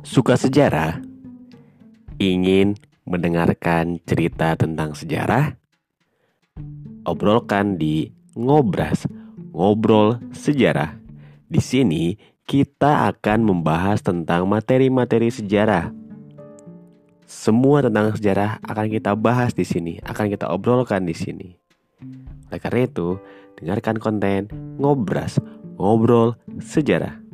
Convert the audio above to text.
Suka sejarah? Ingin mendengarkan cerita tentang sejarah? Obrolkan di Ngobras, Ngobrol Sejarah. Di sini kita akan membahas tentang materi-materi sejarah. Semua tentang sejarah akan kita bahas di sini, akan kita obrolkan di sini. Oleh karena itu, dengarkan konten Ngobras, Ngobrol Sejarah.